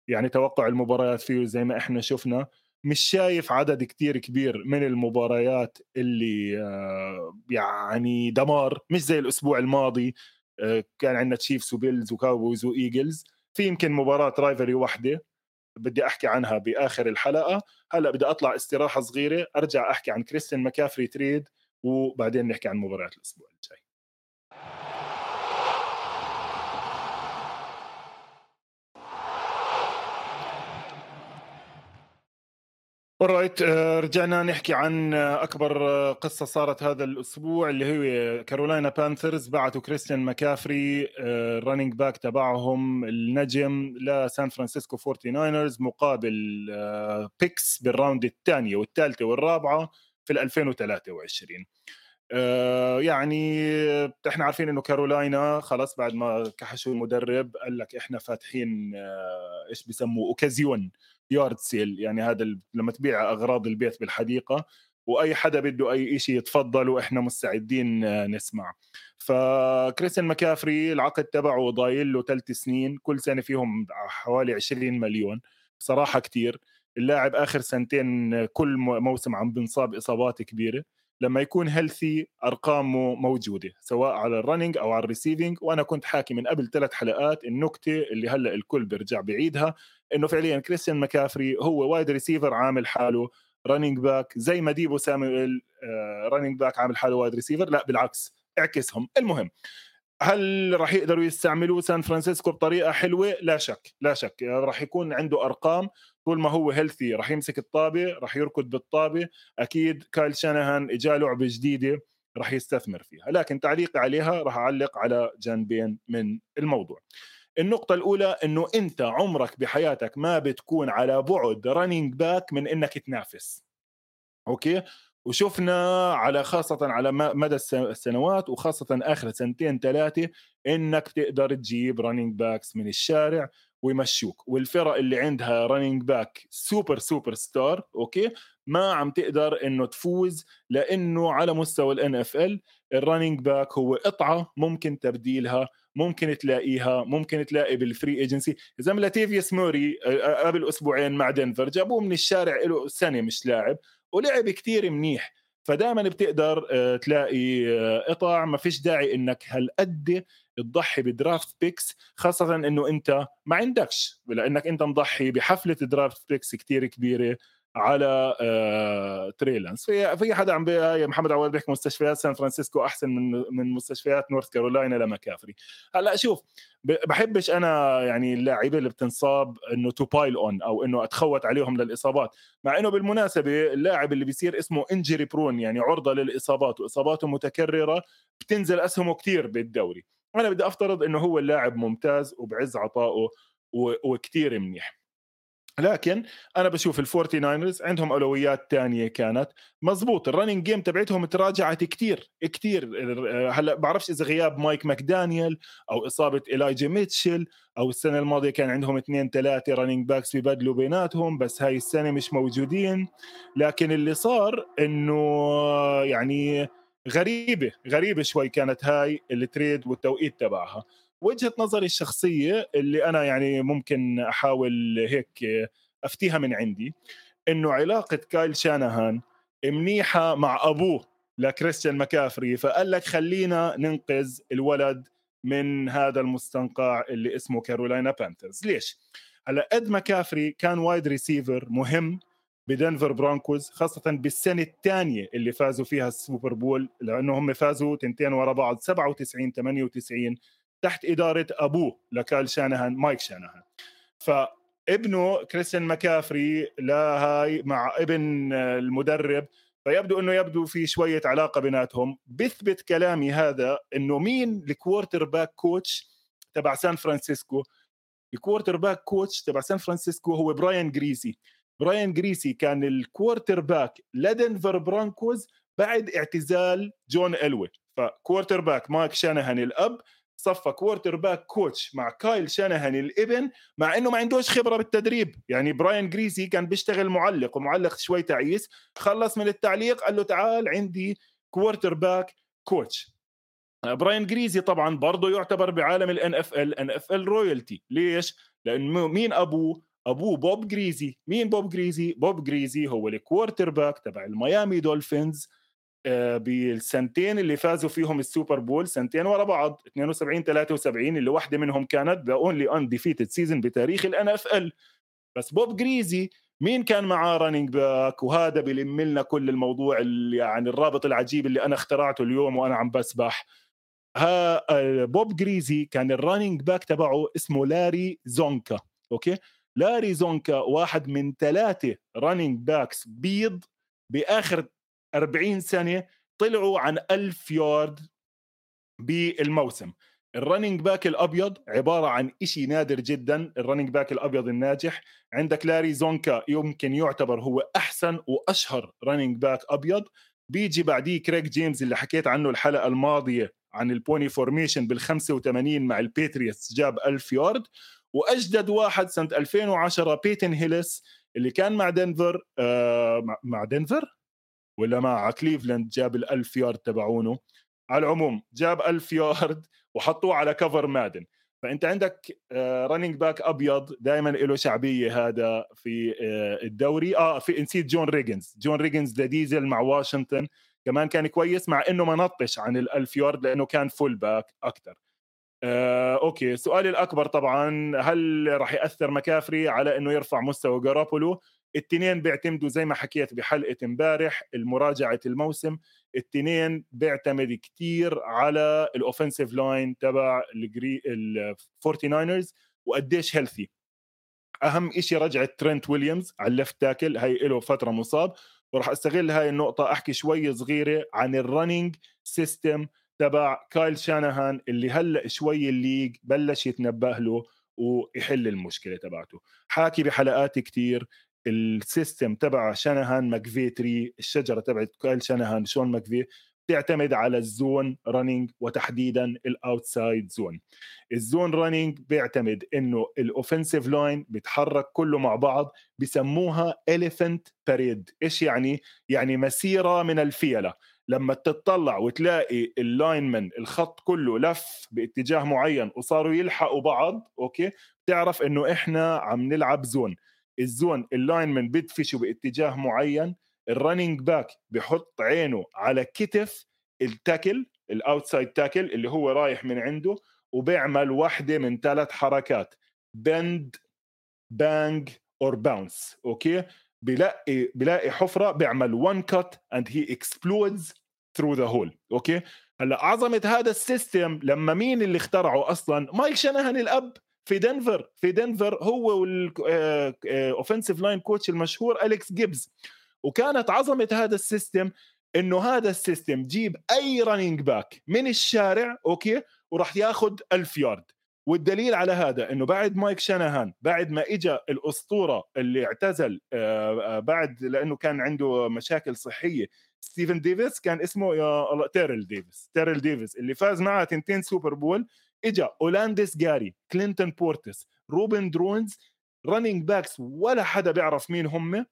A: يعني توقع المباريات فيه زي ما إحنا شفنا مش شايف عدد كتير كبير من المباريات اللي آه، يعني دمار مش زي الأسبوع الماضي آه، كان عندنا تشيفز وبيلز وكاوبويز وإيجلز. في يمكن مباراة rivalry واحدة بدي أحكي عنها بآخر الحلقة. هلأ بدي أطلع استراحة صغيرة أرجع أحكي عن كريستيان ماكافري trade وبعدين نحكي عن مباريات الأسبوع الجاي. Alright آه، رجعنا نحكي عن أكبر قصة صارت هذا الأسبوع اللي هي كارولاينا بانثرز بعثوا كريستيان ماكافري ال running back تبعهم النجم لسان فرانسيسكو 49رز مقابل picks بال round الثانية والثالثة والرابعة في 2023 آه، يعني إحنا عارفين إنه كارولاينا خلاص بعد ما كحشوا المدرب قال لك إحنا فاتحين إيش بسموه اوكازيون yard sale يعني هذا لما تبيع أغراض البيت بالحديقة وأي حدا بده أي شيء يتفضل وإحنا مستعدين نسمع. فكريستيان مكافري العقد تبعه ضايل له ثلاث سنين كل سنة فيهم حوالي 20 مليون. صراحة كتير. اللاعب آخر سنتين كل موسم عم بنصاب إصابات كبيرة. لما يكون healthy أرقامه موجودة سواء على ال running أو على ال receiving وأنا كنت حاكي من قبل ثلاث حلقات النكتة اللي هلأ الكل بيرجع بعيدها. إنه فعليا كريستيان مكافري هو wide receiver عامل حاله running back زي ما ديبو سامويل running back عامل حاله wide receiver لا بالعكس اعكسهم. المهم هل راح يقدروا يستعملوه سان فرانسيسكو بطريقة حلوة؟ لا شك لا شك. راح يكون عنده أرقام. طول ما هو healthy راح يمسك الطابة راح يركض بالطابة. أكيد كايل شانهان إجته لعبة جديدة راح يستثمر فيها. لكن تعليقي عليها راح أعلق على جانبين من الموضوع. النقطة الأولى أنه أنت عمرك بحياتك ما بتكون على بعد running back من أنك تنافس. okay؟ وشفنا على خاصة على مدى السنوات وخاصة آخر سنتين ثلاثة إنك تقدر تجيب running backs من الشارع ويمشوك. والفرق اللي عندها running back super superstar okay؟ ما عم تقدر إنه تفوز لأنه على مستوى ال NFL ال running back هو قطعة ممكن تبديلها ممكن تلاقيها ممكن تلاقي بالفري ايجنسي ما لاتيفيوس موري قبل أسبوعين مع دنفر جابوه من الشارع له سنة مش لاعب ولعب كتير منيح. فدائما بتقدر آه، تلاقي آه، قطع ما فيش داعي إنك هالقد تضحي ب draft picks خاصة إنه أنت ما عندكش لأنك أنت مضحي بحفلة درافت بيكس كتير كبيرة. على آه تري لانس في في حدا عم بي محمد عواد بيحكي مستشفيات سان فرانسيسكو أحسن من من مستشفيات نورث كارولاينا لمكافري هلأ شوف بحبش أنا يعني اللاعبين اللي بتنصاب إنه to pile on أو إنه أتخوت عليهم للإصابات مع إنه بالمناسبة اللاعب اللي بيصير اسمه injury prone يعني عرضة للإصابات وإصاباته متكررة بتنزل أسهمه كثير بالدوري. أنا بدي أفترض إنه هو اللاعب ممتاز وبعز عطائه وكثير منيح. لكن أنا بشوف الفورتي ناينرز عندهم أولويات تانية كانت. مزبوط ال running game تبعتهم تراجعت كتير كتير. هلأ بعرفش إذا غياب مايك ماكدانيال أو إصابة إيلايجا ميتشل أو السنة الماضية كان عندهم اثنين ثلاثة running backs ببدلوا بيناتهم بس هاي السنة مش موجودين. لكن اللي صار إنه يعني غريبة غريبة شوي كانت هاي ال trade والتوقيت تبعها. وجهة نظري الشخصية اللي أنا يعني ممكن أحاول هيك أفتيها من عندي إنه علاقة كايل شانهان منيحة مع أبوه لكريستيان مكافري فقال لك خلينا ننقذ الولد من هذا المستنقع اللي اسمه كارولاينا بانثرز. ليش؟ هلأ إد مكافري كان wide receiver مهم بدنفر برونكوز خاصة بالسنة الثانية اللي فازوا فيها السوبر بول لأنه هم فازوا تنتين ورا بعض 97 98 تحت إدارة أبوه لكايل شانهان مايك شانهان. فابنه كريستيان مكافري هاي مع ابن المدرب فيبدو إنه يبدو في شوية علاقة بيناتهم. بثبت كلامي هذا إنه مين ال quarterback coach تبع سان فرانسيسكو؟ ال quarterback coach تبع سان فرانسيسكو هو براين جريسي. براين جريسي كان ال quarterback لدنفر برونكوز بعد اعتزال جون إلوي. ف quarterback مايك شانهان الأب صفى quarterback coach مع كايل شانهان الابن مع إنه ما عندوش خبرة بالتدريب. يعني براين جريسي كان بيشتغل معلق ومعلق شوي تعيس. خلص من التعليق قال له تعال عندي quarterback coach براين جريسي طبعا برضه يعتبر بعالم ال NFL NFL royalty ليش؟ لأنه مين أبوه؟ أبوه بوب جريسي مين بوب جريسي بوب جريسي هو ال quarterback تبع الميامي دولفينز بالسنتين اللي فازوا فيهم السوبر بول سنتين ورا بعض 72 73 اللي واحدة منهم كانت the only undefeated season بتاريخ ال NFL بس بوب جريسي مين كان معاه running back وهذا بيلم لنا كل الموضوع اللي يعني الرابط العجيب اللي أنا اخترعته اليوم وأنا عم بسبح. ها آه، بوب جريسي كان ال running back تبعه اسمه لاري زونكا okay؟ لاري زونكا واحد من ثلاثة running backs بيض بآخر 40 سنه طلعوا عن 1000 يارد بالموسم. ال running back الأبيض عبارة عن شيء نادر جدا. ال running back الأبيض الناجح. عندك لاري زونكا يمكن يعتبر هو أحسن وأشهر running back أبيض. بيجي بعديه كريج جيمس اللي حكيت عنه الحلقة الماضية عن ال pony formation بال 85 مع الباتريوتس جاب 1000 يارد. وأجدد واحد سنة 2010 بيتن هيلس اللي كان مع دنفر آه مع دنفر ولا مع كليفلاند جاب ال1000 يارد تبعونه. على العموم جاب 1000 يارد وحطوه على cover مادن فأنت عندك running back أبيض دائما له شعبية هذا في آه، الدوري. آه في نسيت جون ريجنز جون ريجنز ديزل مع واشنطن كمان كان كويس مع إنه ما نطش عن ال1000 يارد لأنه كان fullback أكثر آه، okay. سؤالي الأكبر طبعا هل راح يأثر مكافري على إنه يرفع مستوى جارابولو التنين بيعتمدوا زي ما حكيت بحلقة امبارح المراجعة الموسم التنين بيعتمد كتير على ال offensive line تبع الفورتي ناينرز وقديش healthy أهم شيء رجعة ترنت ويليامز على ال left tackle هي له فترة مصاب. وراح أستغل هاي النقطة أحكي شوي صغيرة عن ال running system تبع كايل شانهان اللي هلأ شوي ال league بلش يتنبه له ويحل المشكلة تبعته. حاكي بحلقات كتير ال system تبع شانهان ماكفي tree الشجرة تبعت كايل شانهان شون ماكفي بتعتمد على ال zone running وتحديدا ال outside zone ال zone running بيعتمد إنه ال offensive line بيتحرك كله مع بعض بسموها elephant parade إيش يعني؟ يعني مسيرة من الفيلة. لما تطلع وتلاقي ال linemen الخط كله لف باتجاه معين وصاروا يلحقوا بعض okay؟ بتعرف إنه إحنا عم نلعب zone ال zone ال linemen بدفشوا باتجاه معين ال running back بحط عينه على كتف ال tackle ال outside tackle اللي هو رايح من عنده وبيعمل واحدة من ثلاث حركات bend, bang or bounce okay بلاقي بلاقي حفرة بيعمل one cut and he explodes through the hole okay هلأ عظمه هذا ال system لما مين اللي اخترعه أصلا؟ مايك شانهان الأب؟ في دنفر في دنفر هو وال offensive line coach المشهور أليكس جيبز. وكانت عظمة هذا ال system إنه هذا ال system جيب أي running back من الشارع okay وراح ياخذ 1000 يارد والدليل على هذا إنه بعد مايك شانهان بعد ما اجى الأسطورة اللي اعتزل آه، آه، بعد لأنه كان عنده مشاكل صحية ستيفن ديفيس كان اسمه يا الله تيرل ديفيس تيرل ديفيس اللي فاز معه تنتين Super Bowl اجى أولانديس جاري كلينتون بورتيس روبن درونز running backs ولا حدا بيعرف مين هم.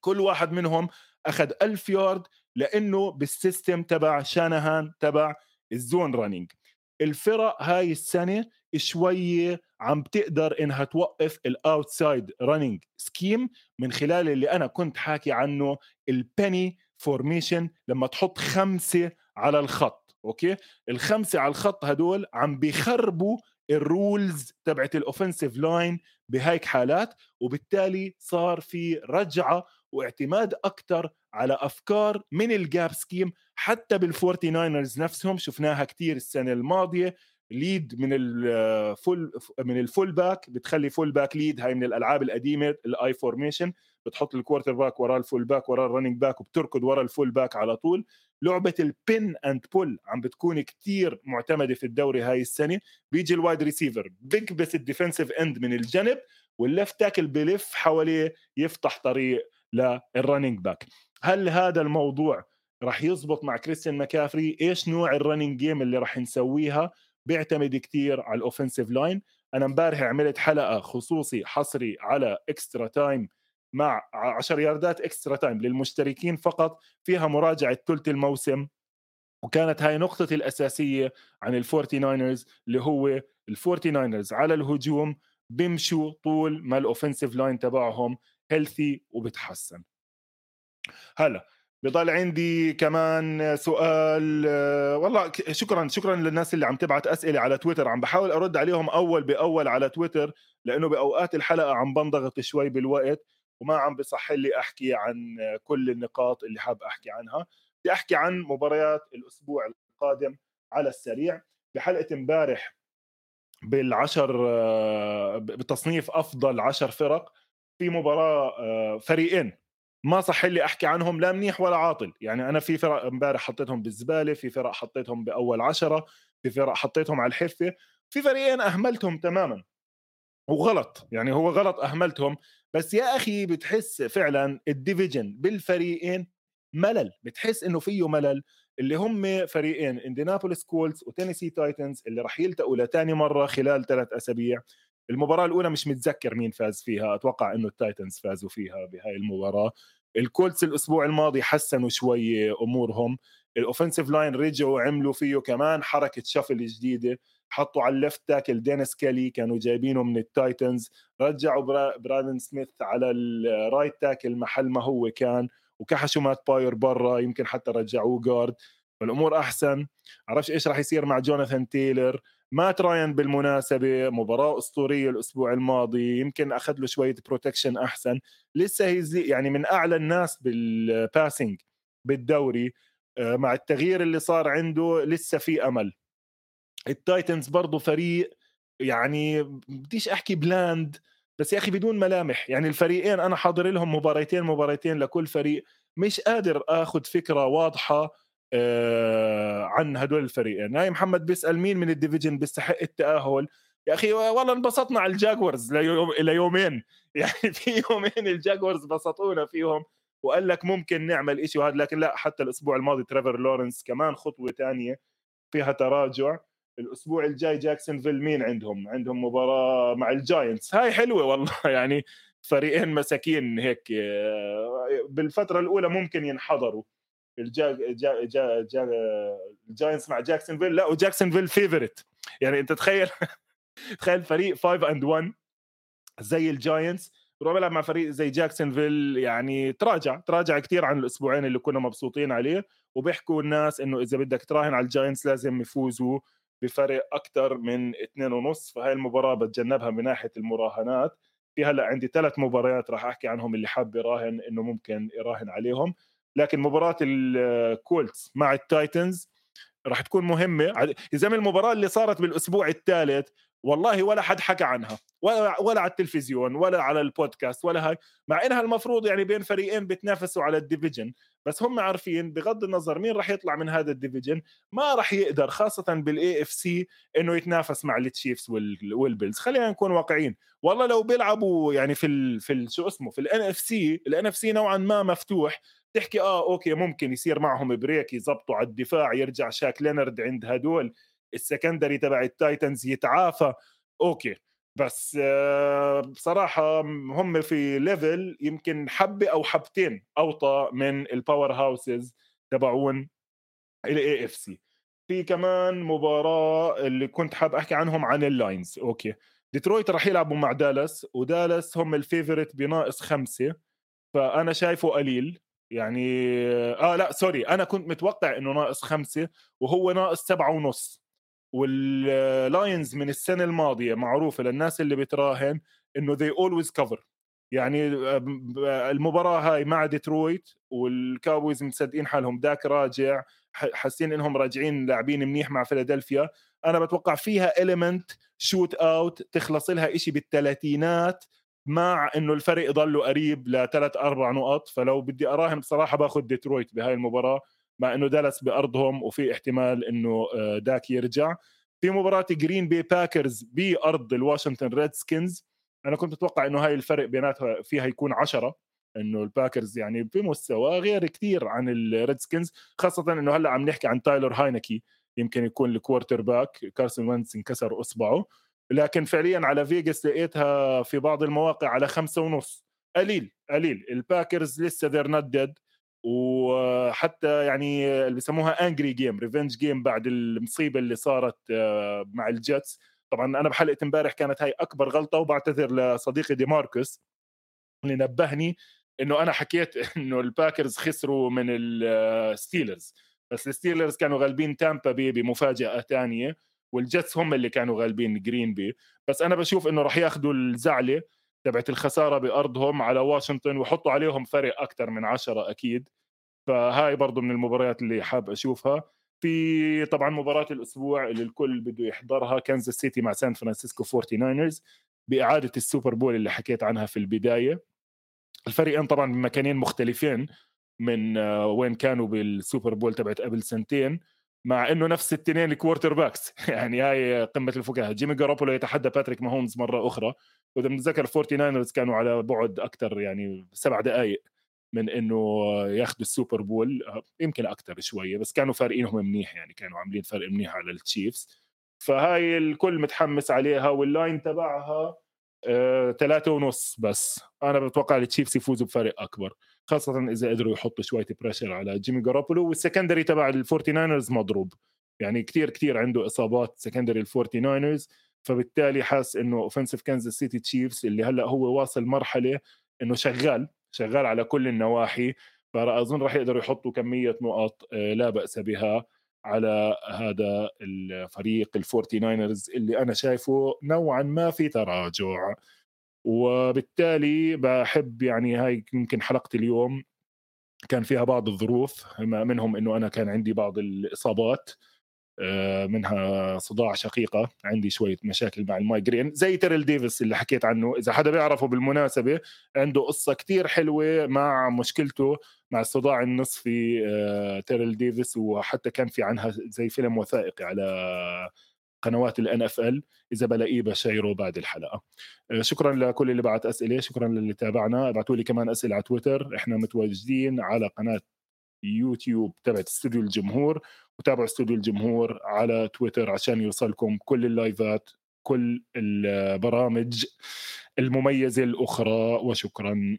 A: كل واحد منهم أخذ 1000 يارد لأنه بال system تبع شانهان تبع ال zone running الفرق هاي السنة شوية عم تقدر إنها توقف ال outside running scheme من خلال اللي أنا كنت حاكي عنه ال pony formation لما تحط خمسة على الخط. okay؟ الخمسة على الخط هدول عم بيخربوا ال rules تبعت ال offensive line بهيك حالات وبالتالي صار في رجعة واعتماد أكثر على أفكار من ال gap scheme حتى بالفورتي ناينرز نفسهم شفناها كثير السنة الماضية lead من ال full من ال fullback بتخلي fullback lead هاي من الألعاب القديمة ال I formation بتحط ال quarterback وراه ال fullback وراه ال running back وبتركض ورا ال fullback على طول. لعبة ال pin and pull عم بتكون كتير معتمدة في الدوري هاي السنة. بيجي ال wide receiver بيكبس ال defensive end من الجنب وال left tackle بلف حواليه يفتح طريق لل running back هل هذا الموضوع راح يزبط مع كريستيان ماكافري إيش نوع ال running game اللي راح نسويها؟ بيعتمد كتير على ال offensive line أنا امبارح عملت حلقة خصوصي حصري على extra time مع 10 ياردات extra time للمشتركين فقط فيها مراجعة ثلث الموسم. وكانت هاي نقطتي الأساسية عن الفورتي ناينرز اللي هو الفورتي ناينرز على الهجوم بيمشوا طول ما ال offensive line تبعهم healthy وبتحسن. هلا بضل عندي كمان سؤال والله شكرا شكرا للناس اللي عم تبعت أسئلة على تويتر. عم بحاول أرد عليهم أول بأول على تويتر لأنه بأوقات الحلقة عم بنضغط شوي بالوقت. وما عم بصح لي أحكي عن كل النقاط اللي حاب أحكي عنها. بدي أحكي عن مباريات الأسبوع القادم على السريع. بحلقة امبارح بالعشر بتصنيف أفضل عشر فرق في مباراة فريقين ما صح لي أحكي عنهم لا منيح ولا عاطل. يعني أنا في فرق امبارح حطيتهم بالزبالة في فرق حطيتهم بأول عشرة في فرق حطيتهم على الحفة. في فريقين أهملتهم تماما وغلط. يعني هو غلط أهملتهم بس يا أخي بتحس فعلا الديفيجن بالفريقين ملل بتحس إنه فيه ملل اللي هم فريقين انديانابوليس كولتس وتينيسي تايتنز اللي راح يلتقوا لتاني مرة خلال ثلاث أسابيع. المباراة الأولى مش متذكر مين فاز فيها أتوقع إنه التايتنز فازوا فيها بهاي المباراة. الكولتس الأسبوع الماضي حسنوا شوي أمورهم. ال offensive line رجعوا عملوا فيه كمان حركة shuffle جديدة. حطوا على ال left tackle دينيس كالي كانوا جايبينه من التايتنز. رجعوا برا برايدن سميث على ال right tackle محل ما هو كان وكحشوا مات براير برا يمكن حتى رجعوه guard فالأمور أحسن. عرفش إيش راح يصير مع جوناثان تايلر؟ مات راين بالمناسبة مباراة أسطورية الأسبوع الماضي يمكن أخذ له شوية protection أحسن. لسه he's يعني من أعلى الناس بال passing بالدوري. آه، مع التغيير اللي صار عنده لسه في أمل. التايتنز برضه فريق يعني بديش أحكي bland بس يا أخي بدون ملامح. يعني الفريقين أنا حاضر لهم مباريتين مباريتين لكل فريق. مش قادر أخذ فكرة واضحة آه، عن هدول الفريقين. هاي محمد بيسأل مين من ال division بيستحق التأهل؟ يا أخي والله انبسطنا على الجاكوارز ليوم ليومين. يعني في يومين الجاكوارز بسطونا فيهم وقال لك ممكن نعمل شيء وهذا لكن لا حتى الأسبوع الماضي تريفر لورنس كمان خطوة ثانية فيها تراجع. الأسبوع الجاي جاكسونفيل مين عندهم؟ عندهم مباراة مع الجاينتس. هاي حلوة والله. يعني فريقين مساكين هيك بالفترة الأولى ممكن ينحضروا. الجا جا جا جا الجاينتس مع جاكسونفيل. لا وجاكسونفيل favorite يعني أنت تخيل تخيل فريق 5 and 1 زي الجاينتس. يروح بيلعب مع فريق زي جاكسونفيل يعني تراجع تراجع كثير عن الأسبوعين اللي كنا مبسوطين عليه. وبيحكوا الناس إنه إذا بدك تراهن على الجاينتس لازم يفوزوا. بفرق أكثر من اثنين ونص فهي المباراة بتجنبها من ناحية المراهنات. في هلأ عندي ثلاث مباريات راح أحكي عنهم اللي حاب يراهن إنه ممكن يراهن عليهم. لكن مباراة الكولتس مع التايتنز راح تكون مهمة. زي المباراة اللي صارت بالأسبوع الثالث والله ولا حد حكى عنها ولا ولا على التلفزيون ولا على البودكاست ولا هاي. مع إنها المفروض يعني بين فريقين بيتنافسوا على ال division بس هم عارفين بغض النظر مين راح يطلع من هذا ال division ما راح يقدر خاصة بال AFC إنه يتنافس مع التشيفز والبيلز خلينا نكون واقعيين. والله لو بيلعبوا يعني في ال في ال شو اسمه في ال NFC ال NFC نوعا ما مفتوح تحكي آه okay ممكن يصير معهم break يزبطوا على الدفاع يرجع شاك لينرد عند هدول. ال secondary تبع التايتنز يتعافى okay. بس آه، بصراحة هم في level يمكن حبة أو حبتين أوطى من ال powerhouses تبعون ال AFC في كمان مباراة اللي كنت حاب أحكي عنهم عن اللاينز okay. ديترويت راح يلعبوا مع دالاس ودالاس هم ال favorite بناقص خمسة. فأنا شايفه قليل. يعني آه لا sorry أنا كنت متوقع إنه ناقص خمسة وهو ناقص سبعة ونص. واللاينز من السنة الماضية معروفة للناس اللي بتراهن إنه they always cover. يعني المباراة هاي مع ديترويت والكاوبويز مصدقين حالهم. داك راجع حاسين إنهم راجعين لاعبين منيح مع فيلادلفيا. أنا بتوقع فيها element shootout تخلص لها شيء بالثلاثينات مع إنه الفرق يضله قريب لثلاث أربع نقط. فلو بدي أراهن بصراحة باخذ ديترويت بهاي المباراة. مع إنه دالاس بأرضهم وفي احتمال إنه آه، داك يرجع. في مباراة جرين بي باكرز بأرض الواشنطن ريدسكنز. أنا كنت أتوقع إنه هاي الفرق بيناتها فيها يكون عشرة إنه الباكرز يعني بمستوى غير كثير عن الريدسكنز. خاصة إنه هلأ عم نحكي عن تايلر هاينكي يمكن يكون ال quarterback كارسون وينتس انكسر إصبعه. لكن فعليا على فيجاس لقيتها في بعض المواقع على خمسة ونص. قليل قليل. الباكرز لسه they're not dead وحتى يعني اللي بيسموها angry game revenge game بعد المصيبة اللي صارت آه، مع الجيتس. طبعا أنا بحلقة امبارح كانت هاي أكبر غلطة وبعتذر لصديقي دي ماركوس اللي نبهني إنه أنا حكيت إنه الباكرز خسروا من الستيلرز بس الستيلرز كانوا غالبين تامبا بي بمفاجأة ثانية والجيتس هم اللي كانوا غالبين جرين بي بس أنا بشوف إنه راح ياخذوا الزعلة تبعت الخسارة بأرضهم على واشنطن وحطوا عليهم فرق أكثر من عشرة أكيد. فهاي برضو من المباريات اللي حاب أشوفها. في طبعا مباراة الأسبوع اللي الكل بده يحضرها كانزاس سيتي مع سان فرانسيسكو 49 ers بإعادة السوبر بول اللي حكيت عنها في البداية. الفريقين طبعا بمكانين مختلفين من آه، وين كانوا بالسوبر بول تبعت قبل سنتين. مع إنه نفس التنين ال quarterbacks يعني هاي قمة الفكاهة. جيمي جاروبولو يتحدى باتريك ماهومز مرة أخرى. وإذا بنتذكر 49 كانوا على بعد أكثر يعني سبع دقائق من إنه ياخذوا السوبر بول. يمكن أكثر شوية بس كانوا فارقينهم منيح يعني. كانوا عاملين فرق منيح على التشيفز فهاي الكل متحمس عليها وال line تبعها ثلاثة ونص بس. أنا بتوقع التشيفز يفوزوا بفرق أكبر خاصة إذا قدروا يحطوا شوية pressure على جيمي جاروبولو وال secondary تبع الفورتي ناينرز مضروب. يعني كثير كثير عنده إصابات secondary الفورتي ناينرز فبالتالي حاس إنه offensive كانزاس سيتي تشيفز اللي هلأ هو واصل مرحلة إنه شغال شغال على كل النواحي فأظن راح يقدروا يحطوا كمية نقط آه، لا بأس بها. على هذا الفريق الفورتي ناينرز اللي أنا شايفه نوعا ما في تراجع. وبالتالي بحب يعني هاي يمكن حلقة اليوم كان فيها بعض الظروف منهم إنه أنا كان عندي بعض الإصابات آه، منها صداع شقيقة عندي شوية مشاكل مع ال migraine زي تيرل ديفيس اللي حكيت عنه. إذا حدا بيعرفه بالمناسبة عنده قصة كتير حلوة مع مشكلته مع الصداع النصفي آه، تيرل ديفيس وحتى كان في عنها زي فيلم وثائقي على قنوات ال NFL إذا بلاقيه بشيره بعد الحلقة. آه، شكرا لكل اللي بعت أسئلة شكرا للي تابعنا. ابعتوا لي كمان أسئلة على تويتر. إحنا متواجدين على قناة يوتيوب تبعت استوديو الجمهور وتابعوا استوديو الجمهور على تويتر عشان يوصلكم كل ال lives ات كل البرامج المميزة الأخرى. وشكرا.